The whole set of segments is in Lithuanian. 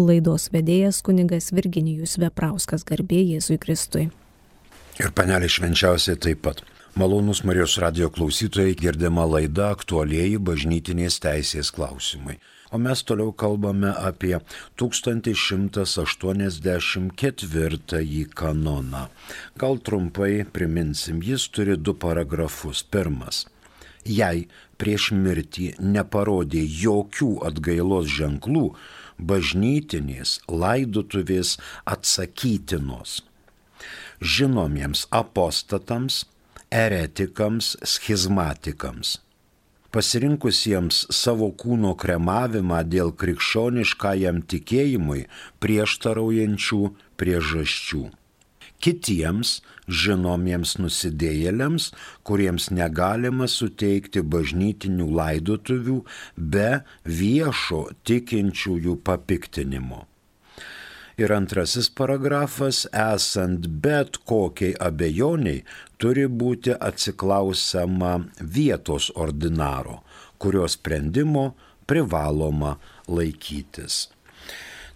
Laidos vedėjas kuningas Virginijus Veprauskas garbė Jėzui Kristui. Ir panelė švenčiausiai taip pat. Malonus Marijos radio klausytojai girdima laida aktualieji bažnytinės teisės klausimai. O mes toliau kalbame apie 1184 kanoną. Gal trumpai priminsim, jis turi du paragrafus. Pirmas. Jei prieš mirtį neparodė jokių atgailos ženklų, bažnytinės laidutuvės atsakytinos. Žinomiems apostatams, eretikams, schizmatikams. Pasirinkusiems savo kūno kremavimą dėl krikščioniškajam tikėjimui prieštaraujančių priežasčių kitiems žinomiems nusidėjėliams, kuriems negalima suteikti bažnytinių laidotuvių be viešo tikinčiųjų papiktinimo. Ir antrasis paragrafas, esant bet kokiai abejoniai, turi būti atsiklausama vietos ordinaro, kurio sprendimo privaloma laikytis.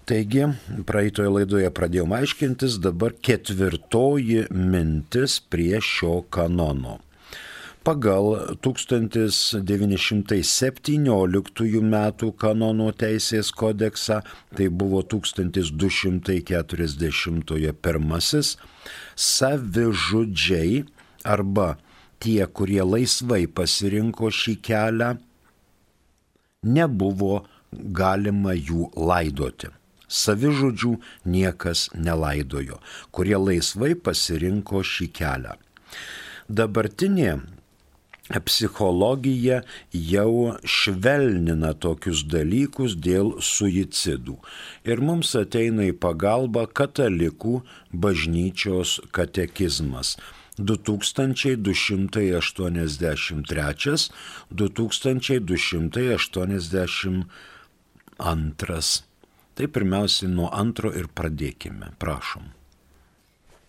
Taigi, praeitoje laidoje pradėjome aiškintis dabar ketvirtoji mintis prie šio kanono. Pagal 1917 m. kanono teisės kodeksą, tai buvo 1241, savižudžiai arba tie, kurie laisvai pasirinko šį kelią, nebuvo galima jų laidoti savižudžių niekas nelaidojo, kurie laisvai pasirinko šį kelią. Dabartinė psichologija jau švelnina tokius dalykus dėl suicidų. Ir mums ateina į pagalbą katalikų bažnyčios katekizmas. 2283, 2282 Tai pirmiausiai nuo antro ir pradėkime, prašom.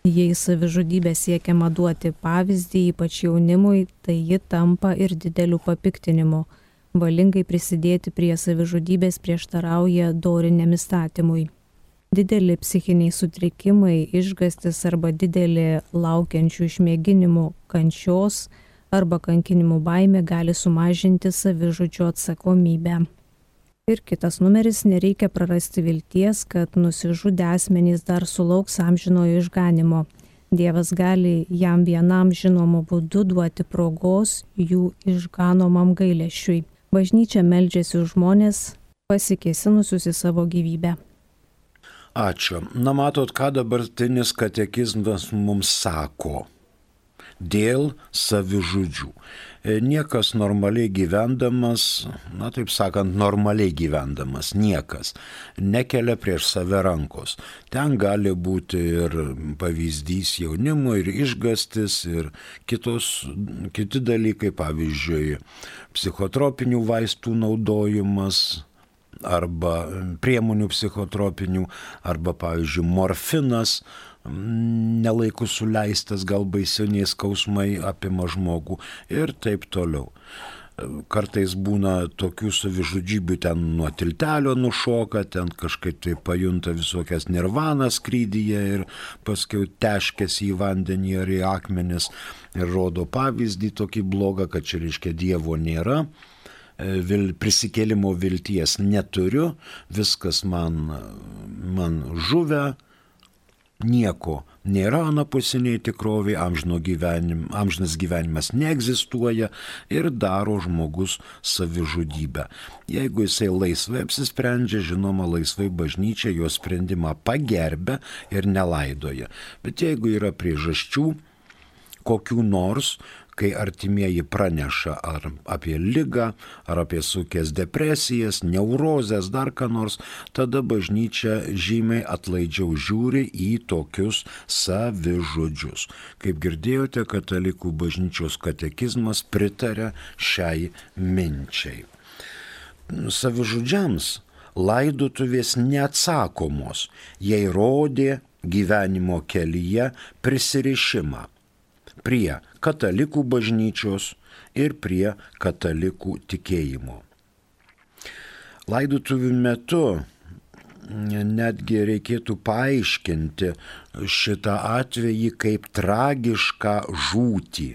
Jei savižudybė siekiama duoti pavyzdį, ypač jaunimui, tai ji tampa ir dideliu papiktinimu. Valingai prisidėti prie savižudybės prieštarauja doriniam įstatymui. Dideli psichiniai sutrikimai, išgastis arba didelė laukiančių išmėginimų kančios arba kankinimų baime gali sumažinti savižudžio atsakomybę. Ir kitas numeris nereikia prarasti vilties, kad nusižudę asmenys dar sulauks amžinojo išganimo. Dievas gali jam vienam žinomu būdu duoti progos jų išganomam gailėšiui. Bažnyčia meldžiasi už žmonės pasikėsinusius į savo gyvybę. Ačiū. Na matot, ką dabartinis katekizmas mums sako dėl savižudžių. E, niekas normaliai gyvendamas, na taip sakant, normaliai gyvendamas, niekas nekelia prieš save rankos. Ten gali būti ir pavyzdys jaunimo, ir išgastis, ir kitos, kiti dalykai, pavyzdžiui, psichotropinių vaistų naudojimas, arba priemonių psichotropinių, arba, pavyzdžiui, morfinas, nelaikus suleistas, gal baisioniai skausmai apima žmogų ir taip toliau. Kartais būna tokių savižudžybių, ten nuo tiltelio nušoka, ten kažkaip tai pajunta visokias nirvanas skrydyje ir paskui teškėsi į vandenį ar į akmenis ir rodo pavyzdį tokį blogą, kad čia reiškia Dievo nėra vil, prisikėlimo vilties neturiu, viskas man, man žuvę, nieko nėra anapusiniai tikroviai, gyvenim, amžinas gyvenimas neegzistuoja ir daro žmogus savižudybę. Jeigu jisai laisvai apsisprendžia, žinoma, laisvai bažnyčia jo sprendimą pagerbė ir nelaidoja. Bet jeigu yra priežasčių, kokių nors, kai artimieji praneša ar apie lygą, ar apie sukės depresijas, neurozės, dar ką nors, tada bažnyčia žymiai atlaidžiau žiūri į tokius savižudžius. Kaip girdėjote, katalikų bažnyčios katekizmas pritarė šiai minčiai. Savižudžiams laidotuvės neatsakomos, jei rodė gyvenimo kelyje prisirišimą prie katalikų bažnyčios ir prie katalikų tikėjimo. Laidotuvių metu netgi reikėtų paaiškinti šitą atvejį kaip tragišką žūtį.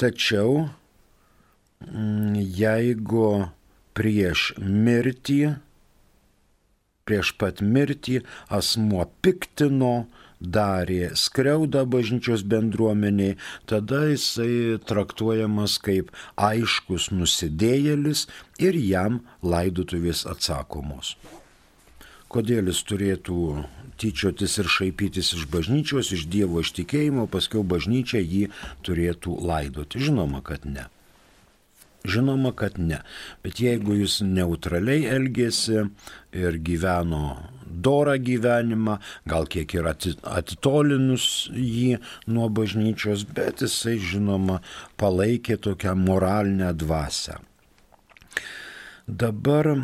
Tačiau mm, jeigu prieš mirtį, prieš pat mirtį asmuo piktino, darė skriaudą bažnyčios bendruomeniai, tada jisai traktuojamas kaip aiškus nusidėjėlis ir jam laidutuvės atsakomos. Kodėl jis turėtų tyčiotis ir šaipytis iš bažnyčios, iš Dievo ištikėjimo, paskui bažnyčia jį turėtų laidoti? Žinoma, kad ne. Žinoma, kad ne. Bet jeigu jis neutraliai elgėsi ir gyveno dorą gyvenimą, gal kiek ir atitolinus jį nuo bažnyčios, bet jisai, žinoma, palaikė tokią moralinę dvasę. Dabar e,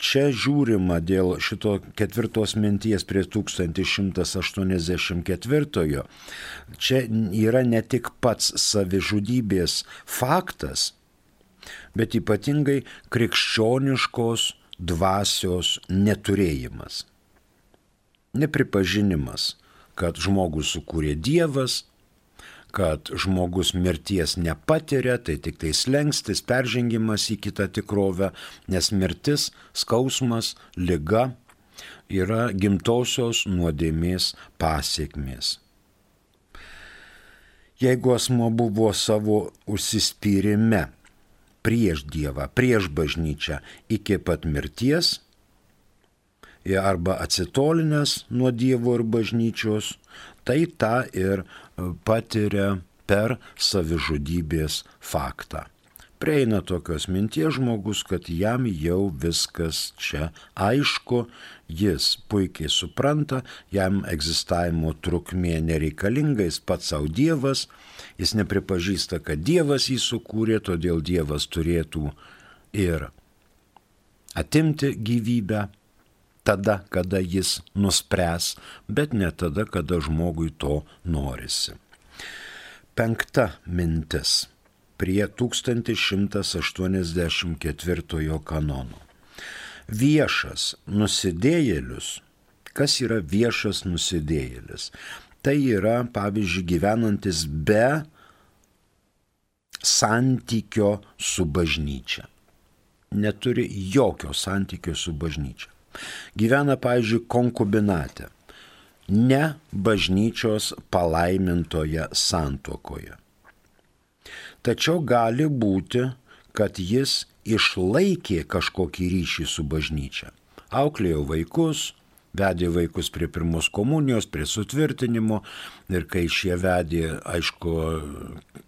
čia žiūrima dėl šito ketvirtos minties prie 1184. Čia yra ne tik pats savižudybės faktas, bet ypatingai krikščioniškos dvasios neturėjimas. Nepripažinimas, kad žmogus sukūrė Dievas, kad žmogus mirties nepatiria, tai tik tai slengstis, peržengimas į kitą tikrovę, nes mirtis, skausmas, lyga yra gimtosios nuodėmės pasiekmės. Jeigu asmo buvo savo užsispyrime prieš Dievą, prieš bažnyčią iki pat mirties, arba atsitolinęs nuo Dievo ir bažnyčios, tai tą ir e, patiria per savižudybės faktą. Prieina tokios minties žmogus, kad jam jau viskas čia aišku, jis puikiai supranta, jam egzistavimo trukmė nereikalinga, jis pats savo Dievas, Jis nepripažįsta, kad Dievas jį sukūrė, todėl Dievas turėtų ir atimti gyvybę tada, kada jis nuspręs, bet ne tada, kada žmogui to norisi. Penkta mintis prie 1184 kanono. Viešas nusidėjėlius. Kas yra viešas nusidėjėlis? tai yra, pavyzdžiui, gyvenantis be santykio su bažnyčia. Neturi jokio santykio su bažnyčia. Gyvena, pavyzdžiui, konkubinate, ne bažnyčios palaimintoje santokoje. Tačiau gali būti, kad jis išlaikė kažkokį ryšį su bažnyčia. Auklėjo vaikus, vedė vaikus prie pirmos komunijos, prie sutvirtinimo ir kai šie vedė, aišku,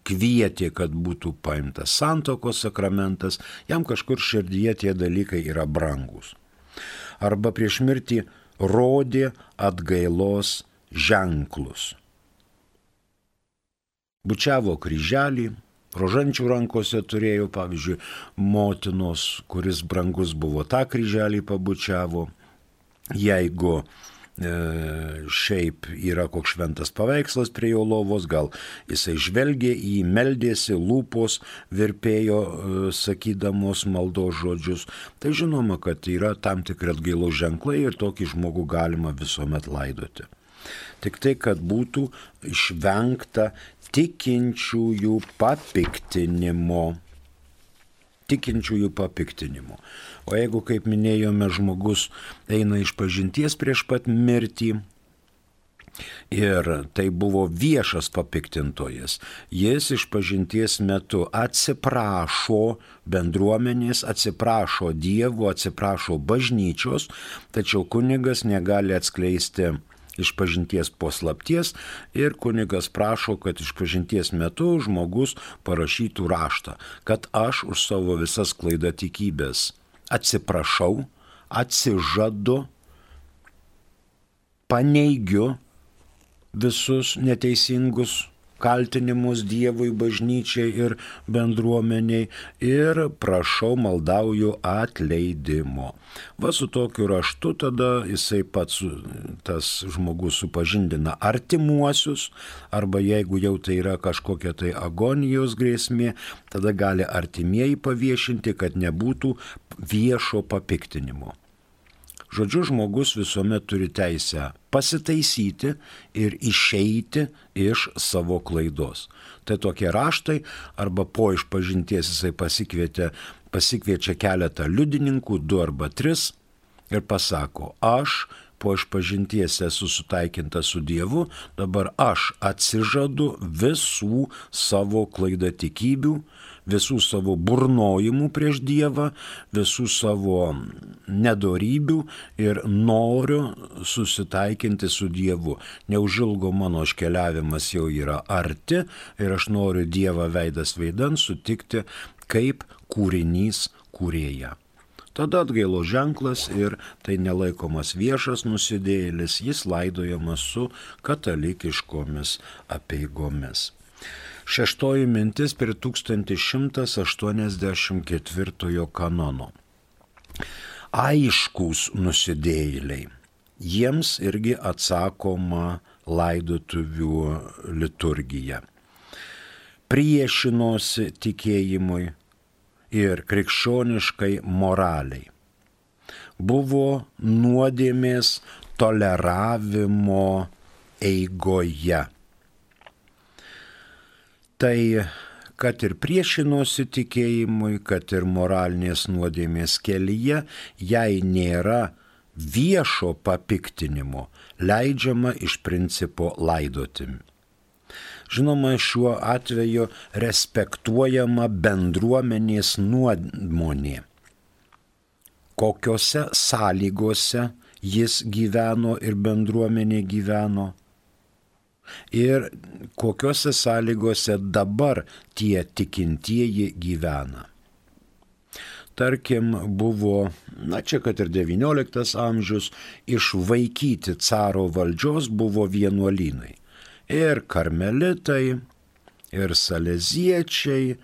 kvietė, kad būtų paimtas santokos sakramentas, jam kažkur širdyje tie dalykai yra brangus. Arba prieš mirtį rodė atgailos ženklus. Bučiavo kryželį, rožančių rankose turėjo, pavyzdžiui, motinos, kuris brangus buvo, tą kryželį pabučiavo jeigu e, šiaip yra koks šventas paveikslas prie jo lovos, gal jisai žvelgė į jį, meldėsi, lūpos virpėjo, e, sakydamos maldo žodžius, tai žinoma, kad yra tam tikri atgailos ženklai ir tokį žmogų galima visuomet laidoti. Tik tai, kad būtų išvengta tikinčiųjų papiktinimo. Tikinčiųjų papiktinimo. O jeigu, kaip minėjome, žmogus eina iš pažinties prieš pat mirtį, Ir tai buvo viešas papiktintojas. Jis iš pažinties metu atsiprašo bendruomenės, atsiprašo Dievo, atsiprašo bažnyčios, tačiau kunigas negali atskleisti iš pažinties poslapties ir kunigas prašo, kad iš pažinties metu žmogus parašytų raštą, kad aš už savo visas klaidą tikybės atsiprašau, atsižadu, paneigiu visus neteisingus kaltinimus Dievui, bažnyčiai ir bendruomeniai ir prašau, maldauju atleidimo. Va su tokiu raštu tada jisai pats, tas žmogus supažindina artimuosius, arba jeigu jau tai yra kažkokia tai agonijos grėsmė, tada gali artimieji paviešinti, kad nebūtų viešo papiktinimo. Žodžiu, žmogus visuomet turi teisę pasitaisyti ir išeiti iš savo klaidos. Tai tokie raštai arba po išpažinties jisai pasikvietė, pasikviečia keletą liudininkų, du arba tris ir pasako, aš po išpažinties esu sutaikinta su Dievu, dabar aš atsižadu visų savo klaidatikybių, visų savo burnojimų prieš Dievą, visų savo nedorybių ir noriu susitaikinti su Dievu. Neužilgo mano iškeliavimas jau yra arti ir aš noriu Dievą veidas veidan sutikti kaip kūrinys kūrėja. Tada atgailo ženklas ir tai nelaikomas viešas nusidėjėlis, jis laidojamas su katalikiškomis apieigomis. Šeštoji mintis prie 1184 kanono. Aiškus nusidėjėliai. Jiems irgi atsakoma laidotuvių liturgija. Priešinosi tikėjimui, ir krikščioniškai moraliai. Buvo nuodėmės toleravimo eigoje. Tai kad ir priešinosi tikėjimui, kad ir moralinės nuodėmės kelyje, jai nėra viešo papiktinimo, leidžiama iš principo laidotimi. Žinoma, šiuo atveju respektuojama bendruomenės nuomonė. Kokiose sąlygose jis gyveno ir bendruomenė gyveno. Ir kokiuose sąlygose dabar tie tikintieji gyvena. Tarkim, buvo, na čia kad ir XIX amžius, išvaikyti caro valdžios buvo vienuolynai ir karmelitai, ir saleziečiai,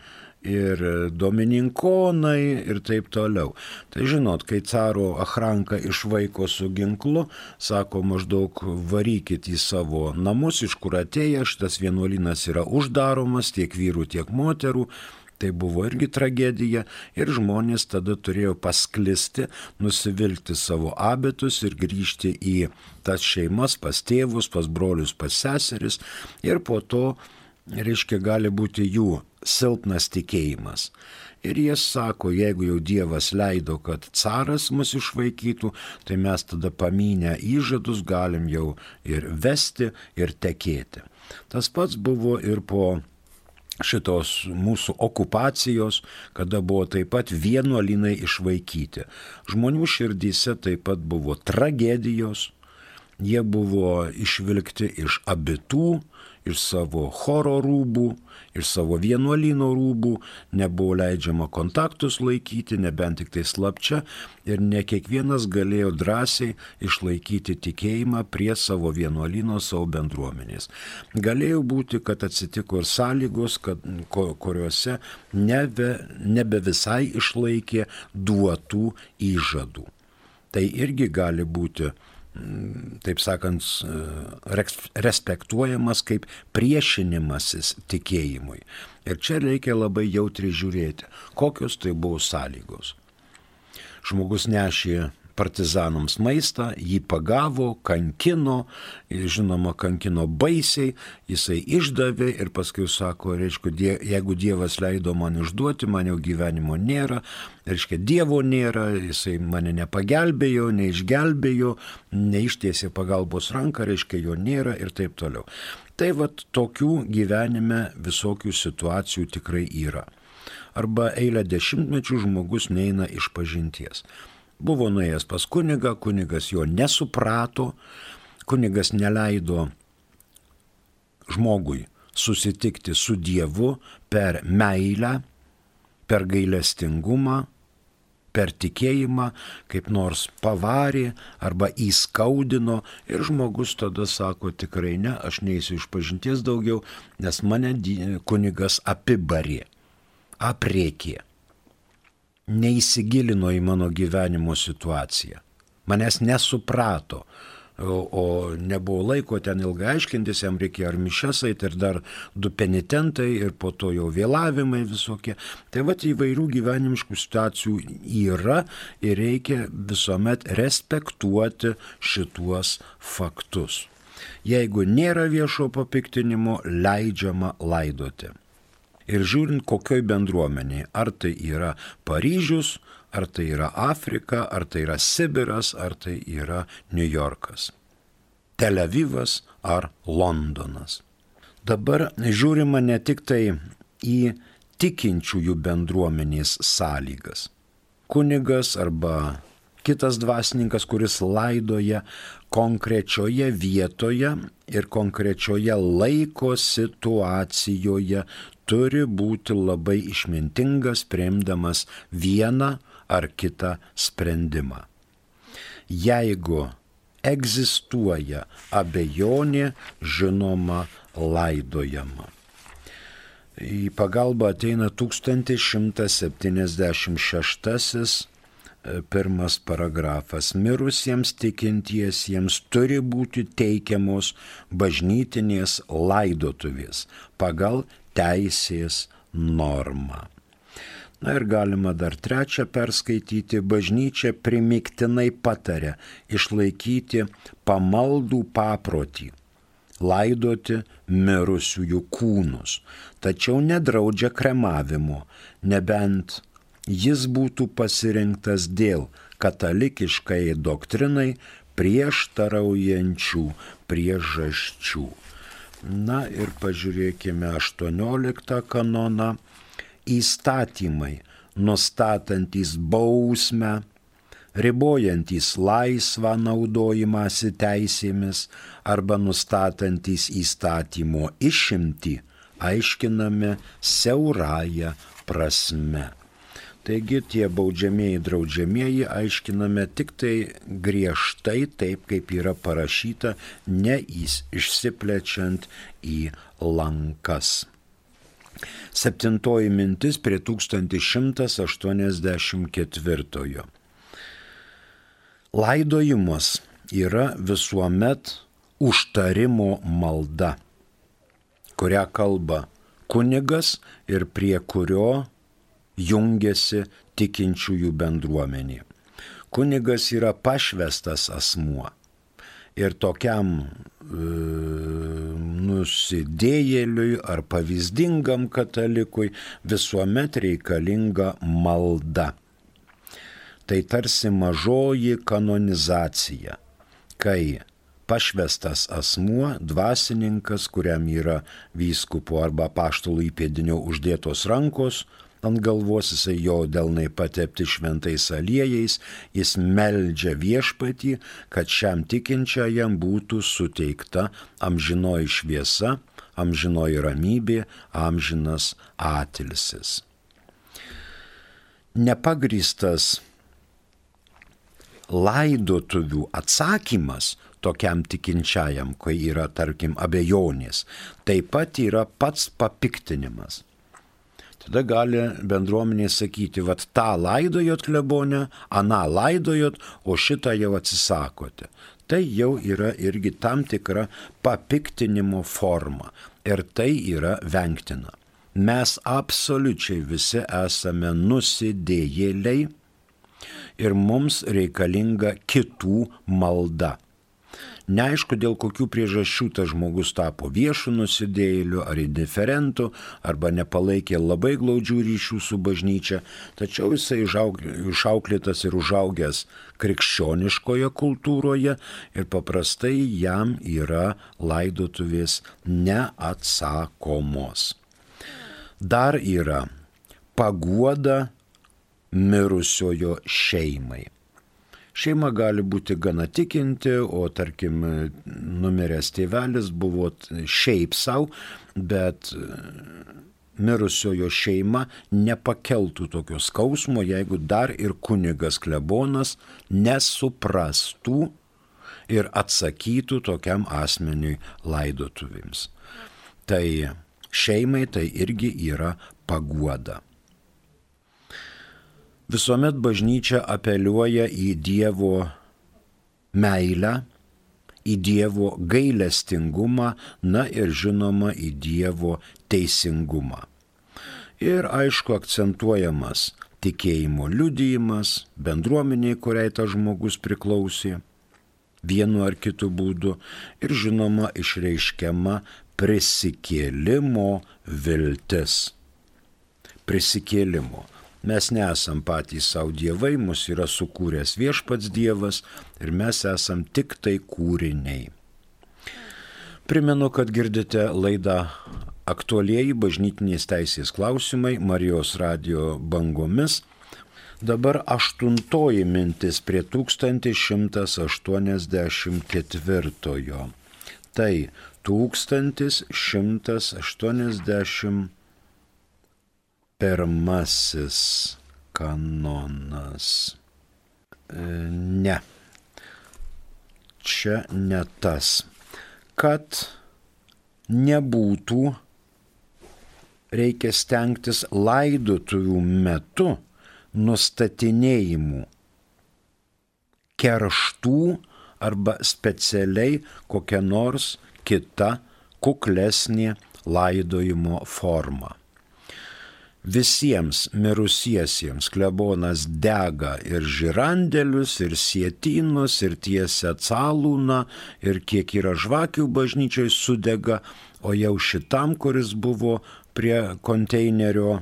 ir domininkonai ir taip toliau. Tai žinot, kai caro Ahranka išvaiko su ginklu, sako maždaug varykit į savo namus, iš kur atėję, šitas vienuolynas yra uždaromas tiek vyrų, tiek moterų, Tai buvo irgi tragedija ir žmonės tada turėjo pasklisti, nusivilti savo abetus ir grįžti į tas šeimas, pas tėvus, pas brolius, pas seseris ir po to, reiškia, gali būti jų silpnas tikėjimas. Ir jie sako, jeigu jau Dievas leido, kad caras mus išvaikytų, tai mes tada paminę įžadus galim jau ir vesti, ir tekėti. Tas pats buvo ir po šitos mūsų okupacijos, kada buvo taip pat vienuolinai išvaikyti. Žmonių širdyse taip pat buvo tragedijos, jie buvo išvilkti iš abitų, iš savo choro rūbų, iš savo vienuolino rūbų, nebuvo leidžiama kontaktus laikyti, nebent tik tai slapčia, ir ne kiekvienas galėjo drąsiai išlaikyti tikėjimą prie savo vienuolino, savo bendruomenės. Galėjo būti, kad atsitiko ir sąlygos, kad, kuriuose nebe, nebe visai išlaikė duotų įžadų. Tai irgi gali būti taip sakant, respektuojamas kaip priešinimasis tikėjimui. Ir čia reikia labai jautri žiūrėti, kokios tai buvo sąlygos. Žmogus nešė partizanams maistą, jį pagavo, kankino, žinoma, kankino baisiai, jisai išdavė ir paskui sako, reiškia, die, jeigu Dievas leido man išduoti, man jau gyvenimo nėra, reiškia, Dievo nėra, jisai mane nepagelbėjo, neišgelbėjo, neištiesė pagalbos ranką, reiškia, jo nėra ir taip toliau. Tai vad tokių gyvenime visokių situacijų tikrai yra arba eilę dešimtmečių žmogus neina iš pažinties. Buvo nuėjęs pas kunigą, kunigas jo nesuprato, kunigas neleido žmogui susitikti su Dievu per meilę, per gailestingumą, per tikėjimą, kaip nors pavarė arba įskaudino ir žmogus tada sako tikrai ne, aš neįsiu iš pažinties daugiau, nes mane kunigas apibarė, apriekė neįsigilino į mano gyvenimo situaciją, manęs nesuprato, o, o nebuvo laiko ten ilgai aiškintis, jam reikėjo ar mišes eiti, ir dar du penitentai, ir po to jau vėlavimai visokie. Tai vad įvairių gyvenimiškų situacijų yra ir reikia visuomet respektuoti šituos faktus. Jeigu nėra viešo papiktinimo, leidžiama laidoti ir žiūrint kokioj bendruomeniai, ar tai yra Paryžius, ar tai yra Afrika, ar tai yra Sibiras, ar tai yra New Yorkas, Tel Avivas ar Londonas. Dabar žiūrima ne tik tai į tikinčiųjų bendruomenės sąlygas. Kunigas arba kitas dvasininkas, kuris laidoja konkrečioje vietoje ir konkrečioje laiko situacijoje turi būti labai išmintingas, priimdamas vieną ar kitą sprendimą. Jeigu egzistuoja abejonė, žinoma, laidojama. Į pagalbą ateina 1176 e, pirmas paragrafas. Mirusiems tikintiesiems turi būti teikiamos bažnytinės laidotuvės pagal teisės normą. Na ir galima dar trečią perskaityti, bažnyčia primiktinai patarė išlaikyti pamaldų paprotį, laidoti mirusiųjų kūnus, tačiau nedraudžia kremavimo, nebent jis būtų pasirinktas dėl katalikiškai doktrinai prieštaraujančių priežasčių. Na ir pažiūrėkime 18 kanoną. Įstatymai, nustatantys bausmę, ribojantys laisvą naudojimąsi teisėmis arba nustatantys įstatymo išimti, aiškinami siaurąją prasme. Taigi tie baudžiamieji draudžiamieji aiškiname tik tai griežtai taip, kaip yra parašyta, neišsiplečiant į lankas. Septintoji mintis prie 1184. Laidojimas yra visuomet užtarimo malda, kurią kalba kunigas ir prie kurio jungiasi tikinčiųjų bendruomenė. Kunigas yra pašvestas asmuo ir tokiam e, nusidėjėliui ar pavyzdingam katalikui visuomet reikalinga malda. Tai tarsi mažoji kanonizacija, kai pašvestas asmuo, dvasininkas, kuriam yra vyskupo arba paštalų įpėdinio uždėtos rankos, ant galvos jisai jo delnai patepti šventais aliejais, jis meldžia viešpatį, kad šiam tikinčiajam būtų suteikta amžinoji šviesa, amžinoji ramybė, amžinas atilsis. Nepagristas laidotuvių atsakymas tokiam tikinčiajam, kai yra, tarkim, abejonės, taip pat yra pats papiktinimas. Tada gali bendruomenė sakyti, vad tą laidojot klebonę, aną laidojot, o šitą jau atsisakote. Tai jau yra irgi tam tikra papiktinimo forma ir tai yra vengtina. Mes absoliučiai visi esame nusidėjėliai ir mums reikalinga kitų malda. Neaišku, dėl kokių priežasčių tas žmogus tapo viešu nusidėjėliu ar indiferentu, arba nepalaikė labai glaudžių ryšių su bažnyčia, tačiau jisai išauklėtas ir užaugęs krikščioniškoje kultūroje ir paprastai jam yra laidotuvės neatsakomos. Dar yra paguoda mirusiojo šeimai. Šeima gali būti gana tikinti, o tarkim numiręs tėvelis buvo šiaip savo, bet e, mirusiojo šeima nepakeltų tokio skausmo, jeigu dar ir kunigas klebonas nesuprastų ir atsakytų tokiam asmeniui laidotuvėms. Tai šeimai tai irgi yra paguoda. Visuomet bažnyčia apeliuoja į Dievo meilę į Dievo gailestingumą, na ir žinoma į Dievo teisingumą. Ir aišku akcentuojamas tikėjimo liudijimas, bendruomeniai, kuriai tas žmogus priklausė, vienu ar kitu būdu ir žinoma išreiškiama prisikėlimo viltis. Prisikėlimo. Mes nesam patys savo dievai, mus yra sukūręs viešpats Dievas ir mes esam tik tai kūriniai. Primenu, kad girdite laidą aktualieji bažnytinės teisės klausimai Marijos radio bangomis. Dabar aštuntoji mintis prie 1184. Tai 1181 kanonas. E, ne. Čia ne tas. Kad nebūtų, reikia stengtis laidotuvių metu nustatinėjimų kerštų arba specialiai kokia nors kita kuklesnė laidojimo forma. Visiems mirusiesiems. Klebonas dega ir žirandelius, ir sietynus, ir tiesia calūną, ir kiek yra žvakių bažnyčiai sudega, o jau šitam, kuris buvo prie konteinerio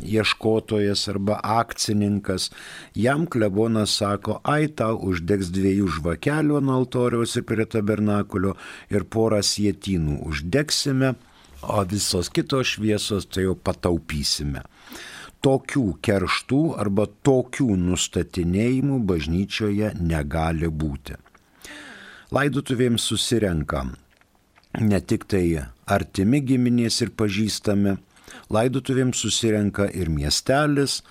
ieškotojas arba akcininkas, jam klebonas sako, ai tau uždegs dviejų žvakelių ant altoriaus ir prie tabernakulio ir porą sietynų uždegsime, o visos kitos šviesos tai jau pataupysime. Tokių kerštų arba tokių nustatinėjimų bažnyčioje negali būti. Laidutuvėms susirenkam ne tik tai artimi giminės ir pažįstami, laidutuvėms susirenka ir miestelis,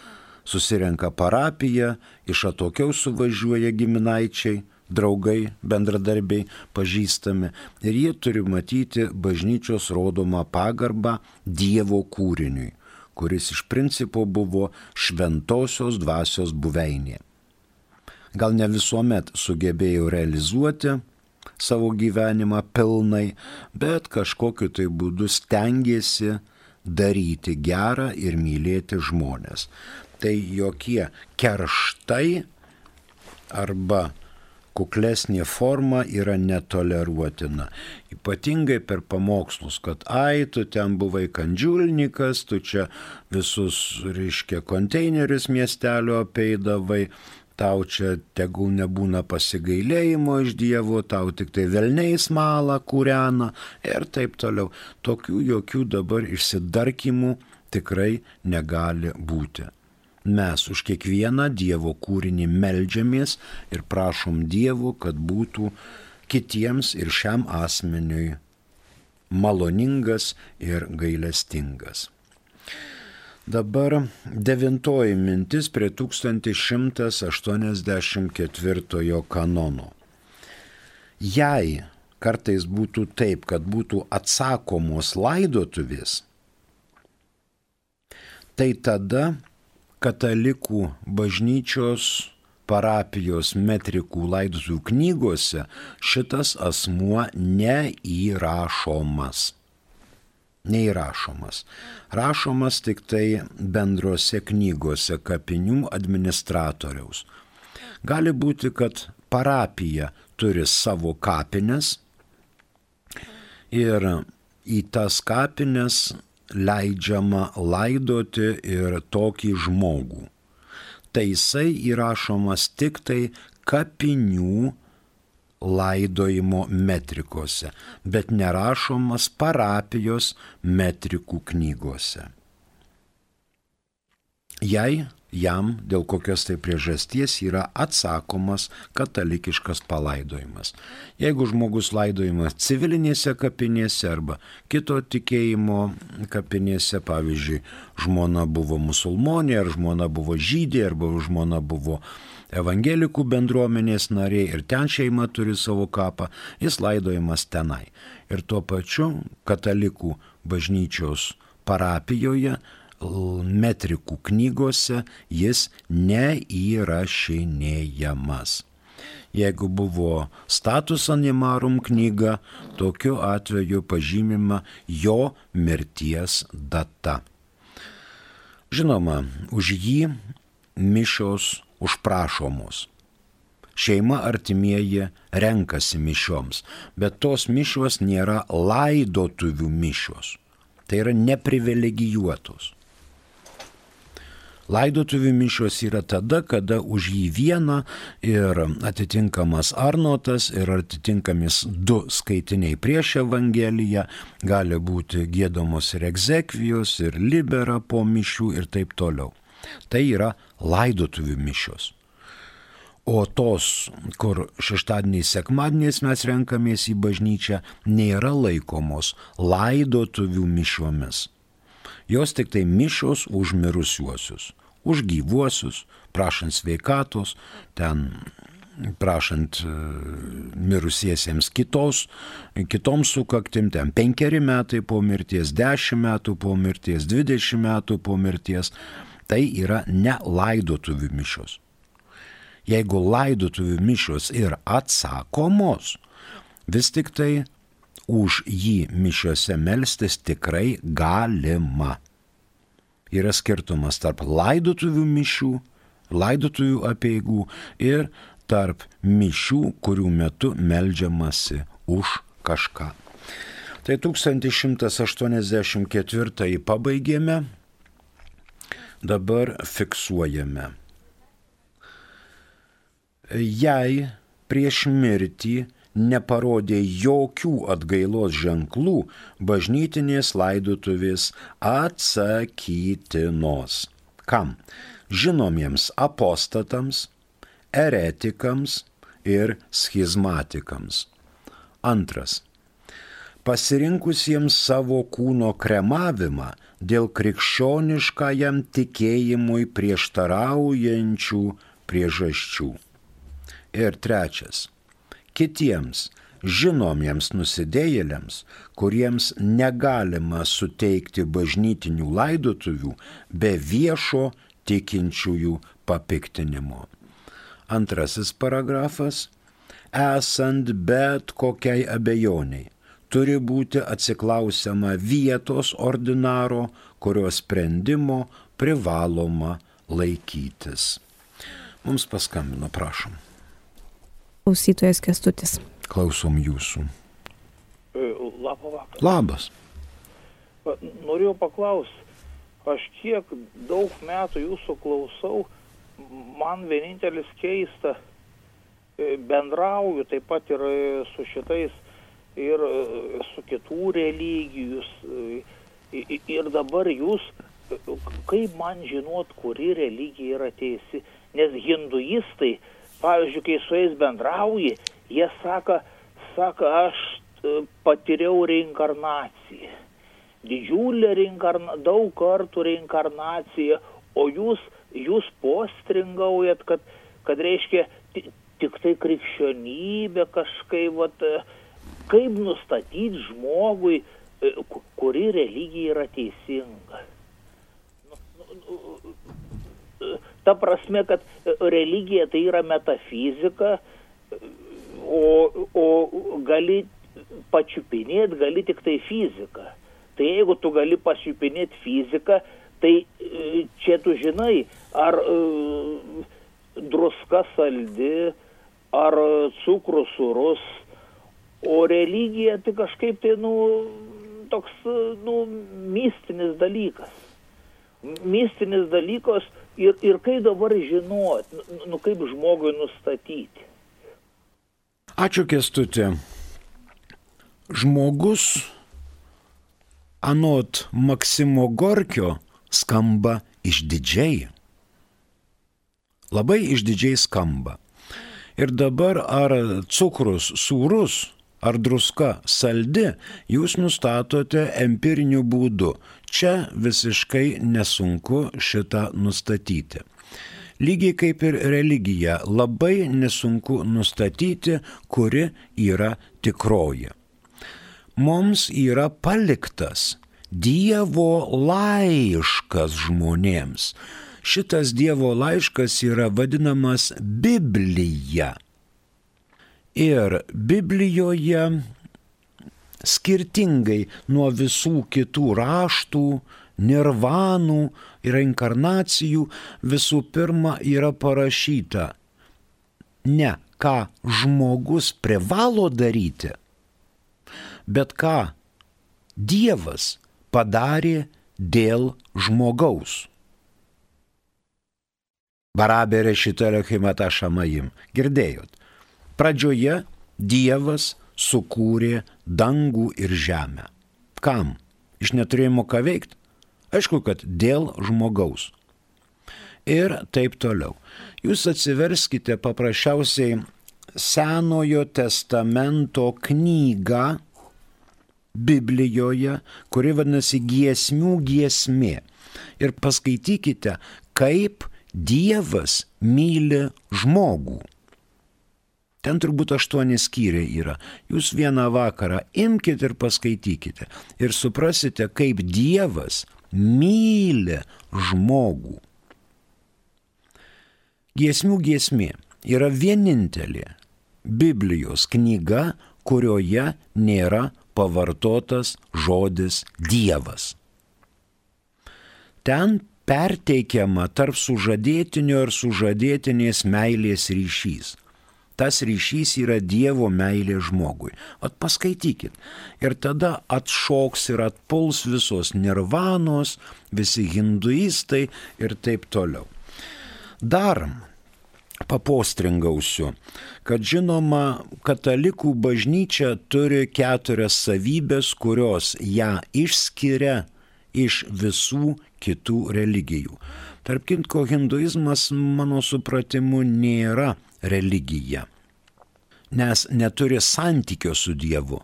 susirenka parapija, iš atokiau suvažiuoja giminaičiai, draugai, bendradarbiai, pažįstami ir jie turi matyti bažnyčios rodomą pagarbą Dievo kūriniui, kuris iš principo buvo šventosios dvasios buveinė. Gal ne visuomet sugebėjau realizuoti savo gyvenimą pilnai, bet kažkokiu tai būdu stengiasi daryti gerą ir mylėti žmonės. Tai jokie kerštai arba kuklesnė forma yra netoleruotina. Ypatingai per pamokslus, kad ai, tu ten buvai kandžiulnikas, tu čia visus, reiškia, konteinerius miestelio apeidavai, tau čia tegul nebūna pasigailėjimo iš Dievo, tau tik tai velniais malą kūrena ir taip toliau. Tokių jokių dabar išsidarkimų tikrai negali būti. Mes už kiekvieną Dievo kūrinį melžiamės ir prašom Dievo, kad būtų kitiems ir šiam asmeniui maloningas ir gailestingas. Dabar devintoji mintis prie 1184 kanono. Jei kartais būtų taip, kad būtų atsakomos laidotuvės, tai tada katalikų bažnyčios parapijos metrikų laidotuvių knygose šitas asmuo neįrašomas neįrašomas. Rašomas tik tai bendrose knygose kapinių administratoriaus. Gali būti, kad parapija turi savo kapines ir į tas kapines leidžiama laidoti ir tokį žmogų. Tai jisai įrašomas tik tai kapinių laidojimo metrikose, bet nerašomas parapijos metrikų knygose. Jei jam dėl kokios tai priežasties yra atsakomas katalikiškas palaidojimas. Jeigu žmogus laidojimas civilinėse kapinėse arba kito tikėjimo kapinėse, pavyzdžiui, žmona buvo musulmonė, ar žmona buvo žydė, arba žmona buvo evangelikų bendruomenės nariai ir ten šeima turi savo kapą, jis laidojamas tenai. Ir tuo pačiu katalikų bažnyčios parapijoje metrikų knygose jis neįrašinėjamas. Jeigu buvo status animarum knyga, tokiu atveju pažymima jo mirties data. Žinoma, už jį mišios užprašomos. Šeima artimieji renkasi mišioms, bet tos mišios nėra laidotuvių mišios. Tai yra neprivilegijuotos. Laidotuvių mišios yra tada, kada už jį vieną ir atitinkamas Arnotas ir atitinkamis du skaitiniai prieš Evangeliją gali būti gėdomos ir egzekvijos, ir libera po mišių ir taip toliau. Tai yra laidotuvių mišios. O tos, kur šeštadieniais, sekmadieniais mes renkamės į bažnyčią, nėra laikomos laidotuvių mišiomis. Jos tik tai mišos už mirusiuosius už gyvuosius, prašant sveikatos, ten prašant e, mirusiesiems kitos, kitoms sukaktim, ten penkeri metai po mirties, dešimt metų po mirties, dvidešimt metų po mirties, tai yra ne laidotuvių mišos. Jeigu laidotuvių mišos ir atsakomos, vis tik tai už jį mišiuose melstis tikrai galima yra skirtumas tarp laidotuvių mišių, laidotuvių apieigų ir tarp mišių, kurių metu melžiamasi už kažką. Tai 1184 pabaigėme, dabar fiksuojame. Jei prieš mirtį neparodė jokių atgailos ženklų, bažnytinės laidotuvės atsakytinos. Kam? Žinomiems apostatams, eretikams ir schizmatikams. Antras. Pasirinkusiems savo kūno kremavimą dėl krikščioniškajam tikėjimui prieštaraujančių priežasčių. Ir trečias kitiems žinomiems nusidėjėliams, kuriems negalima suteikti bažnytinių laidotuvių be viešo tikinčiųjų papiktinimo. Antrasis paragrafas. Esant bet kokiai abejoniai, turi būti atsiklausiama vietos ordinaro, kurio sprendimo privaloma laikytis. Mums paskambino, prašom. Klausytojas Kestutis. Klausom jūsų. E, Labą vakarą. Labas. Norėjau paklausti, aš kiek daug metų jūsų klausau, man vienintelis keista, e, bendrauju taip pat ir e, su šitais, ir su kitų religijų. Ir dabar jūs, kaip man žinot, kuri religija yra teisi, nes hinduistai, pavyzdžiui, kai su jais bendrauji, jie sako, sako, aš e, patyriau reinkarnaciją. Didžiulę reinkarnaciją, daug kartų reinkarnaciją, o jūs, jūs postringaujat, kad, kad reiškia tik tai krikščionybė kažkaip, vat, e, kaip nustatyti žmogui, e, kuri religija yra teisinga. Nu, nu, ta prasme, kad religija tai yra metafizika, o, o gali pačiupinėti, gali tik tai fiziką. Tai jeigu tu gali pačiupinėti fiziką, tai e, čia tu žinai, ar uh, druska saldi, ar cukrus surus, o religija tai kažkaip tai, nu, toks, nu, mistinis dalykas. Mistinis dalykas, Ir, ir kaip dabar žinot, nu, nu kaip žmogui nustatyti? Ačiū kestutė. Žmogus anot Maksimo Gorkio skamba išdidžiai. Labai išdidžiai skamba. Ir dabar ar cukrus sūrus, ar druska saldi, jūs nustatote empiriniu būdu. Čia visiškai nesunku šitą nustatyti. Lygiai kaip ir religija, labai nesunku nustatyti, kuri yra tikroji. Mums yra paliktas Dievo laiškas žmonėms. Šitas Dievo laiškas yra vadinamas Biblija. Ir Biblijoje skirtingai nuo visų kitų raštų, nirvanų ir inkarnacijų visų pirma yra parašyta ne ką žmogus privalo daryti, bet ką Dievas padarė dėl žmogaus. Barabė šitą Lechimata Šamajim. Girdėjot? Pradžioje Dievas sukūrė dangų ir žemę. Kam? Iš neturėjimo ką veikti? Aišku, kad dėl žmogaus. Ir taip toliau. Jūs atsiverskite paprasčiausiai Senojo testamento knygą Biblijoje, kuri vadinasi giesmių giesmė. Ir paskaitykite, kaip Dievas myli žmogų. Ten turbūt aštuoni skyriai yra. Jūs vieną vakarą imkite ir paskaitykite. Ir suprasite, kaip Dievas myli žmogų. Giesmių giesmė yra vienintelė Biblijos knyga, kurioje nėra pavartotas žodis Dievas. Ten perteikiama tarp sužadėtinio ir sužadėtinės meilės ryšys tas ryšys yra Dievo meilė žmogui. At paskaitykit. Ir tada atšoks ir atpuls visos nirvanos, visi hinduistai ir taip toliau. Dar papostringausiu, kad žinoma, katalikų bažnyčia turi keturias savybės, kurios ją išskiria iš visų kitų religijų. Tarp kitko, hinduizmas, mano supratimu, nėra religija nes neturi santykio su Dievu.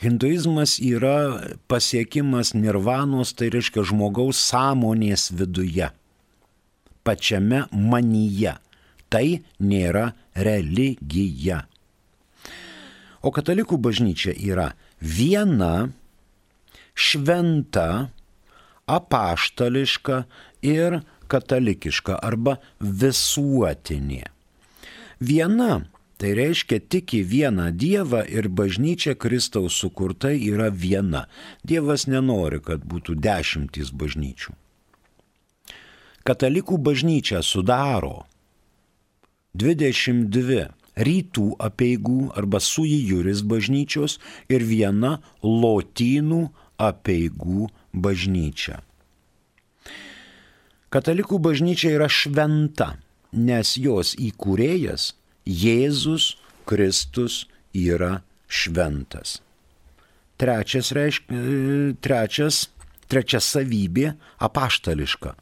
Hinduizmas yra pasiekimas nirvanos, tai reiškia žmogaus sąmonės viduje, pačiame manyje. Tai nėra religija. O katalikų bažnyčia yra viena, šventa, apaštališka ir katalikiška arba visuotinė. Viena Tai reiškia tik į vieną Dievą ir bažnyčia Kristaus sukurta yra viena. Dievas nenori, kad būtų dešimtys bažnyčių. Katalikų bažnyčia sudaro 22 rytų apieigų arba suijuris bažnyčios ir viena lotynų apieigų bažnyčia. Katalikų bažnyčia yra šventa, nes jos įkūrėjas Jėzus Kristus yra šventas. Trečias, reišk, trečias, trečia savybė - apaštališka.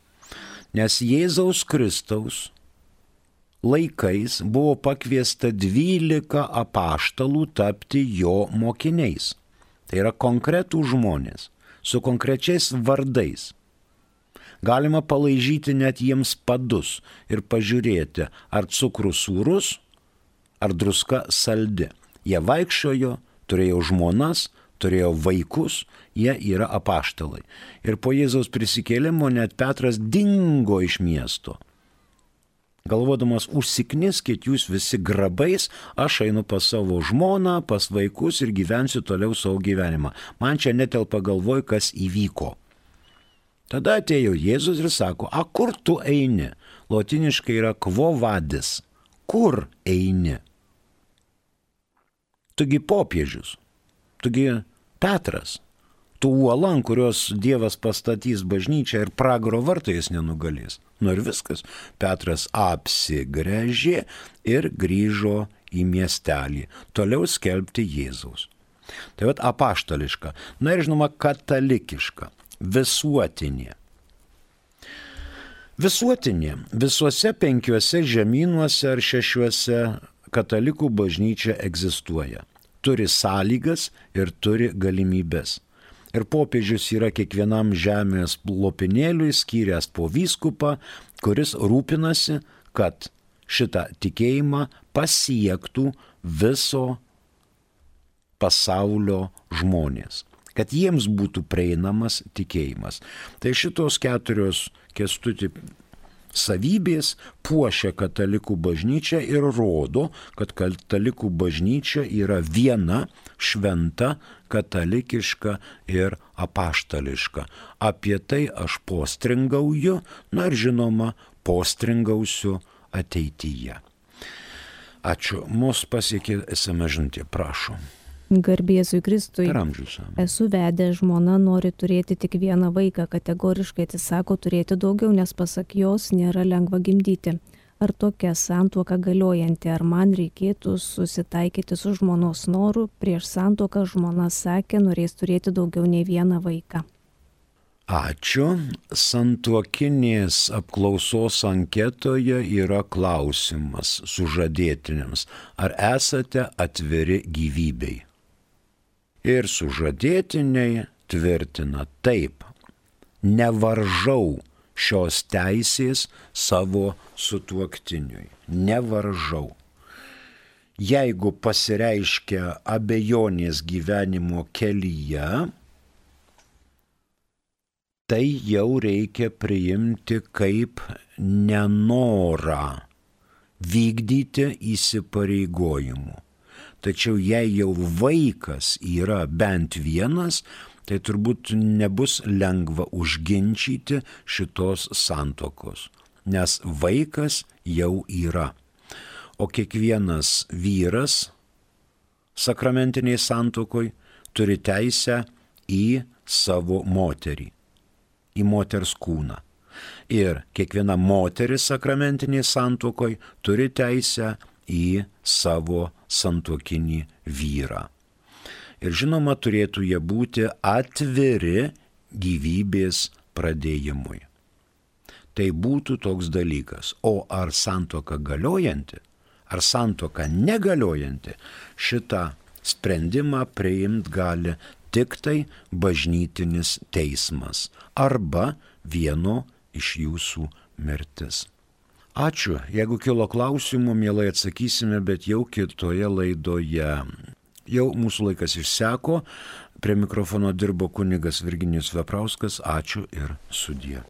Nes Jėzaus Kristaus laikais buvo pakviesta dvylika apaštalų tapti jo mokiniais. Tai yra konkretų žmonės su konkrečiais vardais. Galima palaižyti net jiems padus ir pažiūrėti, ar cukrus sūrus, ar druska saldi. Jie vaikščiojo, turėjo žmonas, turėjo vaikus, jie yra apaštalai. Ir po Jėzaus prisikėlimo net Petras dingo iš miesto. Galvodamas, užsikniskit jūs visi grabais, aš einu pas savo žmoną, pas vaikus ir gyvensiu toliau savo gyvenimą. Man čia netelpa galvoj, kas įvyko. Tada atėjo Jėzus ir sako, a kur tu eini? Lotiniškai yra kvo vadis. Kur eini? tugi popiežius, tugi Petras, tu uola, ant kurios Dievas pastatys bažnyčią ir pragaro vartais nenugalės. Nu ir viskas. Petras apsigrėžė ir grįžo į miestelį, toliau skelbti Jėzaus. Tai vad apaštališka, na ir žinoma katalikiška, visuotinė. Visuotinė visuose penkiuose žemynuose ar šešiuose katalikų bažnyčia egzistuoja. Turi sąlygas ir turi galimybės. Ir popiežius yra kiekvienam žemės lopinėliui skyręs po vyskupą, kuris rūpinasi, kad šitą tikėjimą pasiektų viso pasaulio žmonės, kad jiems būtų prieinamas tikėjimas. Tai šitos keturios, kestuti, savybės puošia katalikų bažnyčią ir rodo, kad katalikų bažnyčia yra viena, šventa, katalikiška ir apaštališka. Apie tai aš postringauju, na ir žinoma, postringausiu ateityje. Ačiū, mūsų pasiekė esame žinutė, prašom. Garbėzui Kristui. Esu vedė, žmona nori turėti tik vieną vaiką, kategoriškai atsisako turėti daugiau, nes pasak jos nėra lengva gimdyti. Ar tokia santuoka galiojanti, ar man reikėtų susitaikyti su žmonos noru, prieš santuoką žmona sakė, norės turėti daugiau nei vieną vaiką. Ačiū. Santuokinės apklausos anketoje yra klausimas sužadėtiniams, ar esate atviri gyvybei ir sužadėtiniai tvirtina taip, nevaržau šios teisės savo sutuoktiniui, nevaržau. Jeigu pasireiškia abejonės gyvenimo kelyje, tai jau reikia priimti kaip nenorą vykdyti įsipareigojimų. Tačiau jei jau vaikas yra bent vienas, tai turbūt nebus lengva užginčyti šitos santokos, nes vaikas jau yra. O kiekvienas vyras sakramentiniai santokoj turi teisę į savo moterį, į moters kūną. Ir kiekviena moteris sakramentiniai santokoj turi teisę į savo santokinį vyrą. Ir žinoma, turėtų jie būti atviri gyvybės pradėjimui. Tai būtų toks dalykas. O ar santoka galiojanti, ar santoka negaliojanti, šitą sprendimą priimt gali tik tai bažnytinis teismas arba vieno iš jūsų mirtis. Ačiū. Jeigu kilo klausimų, mielai atsakysime, bet jau kitoje laidoje. Jau mūsų laikas išseko. Prie mikrofono dirbo kunigas Virginijus Veprauskas. Ačiū ir sudie.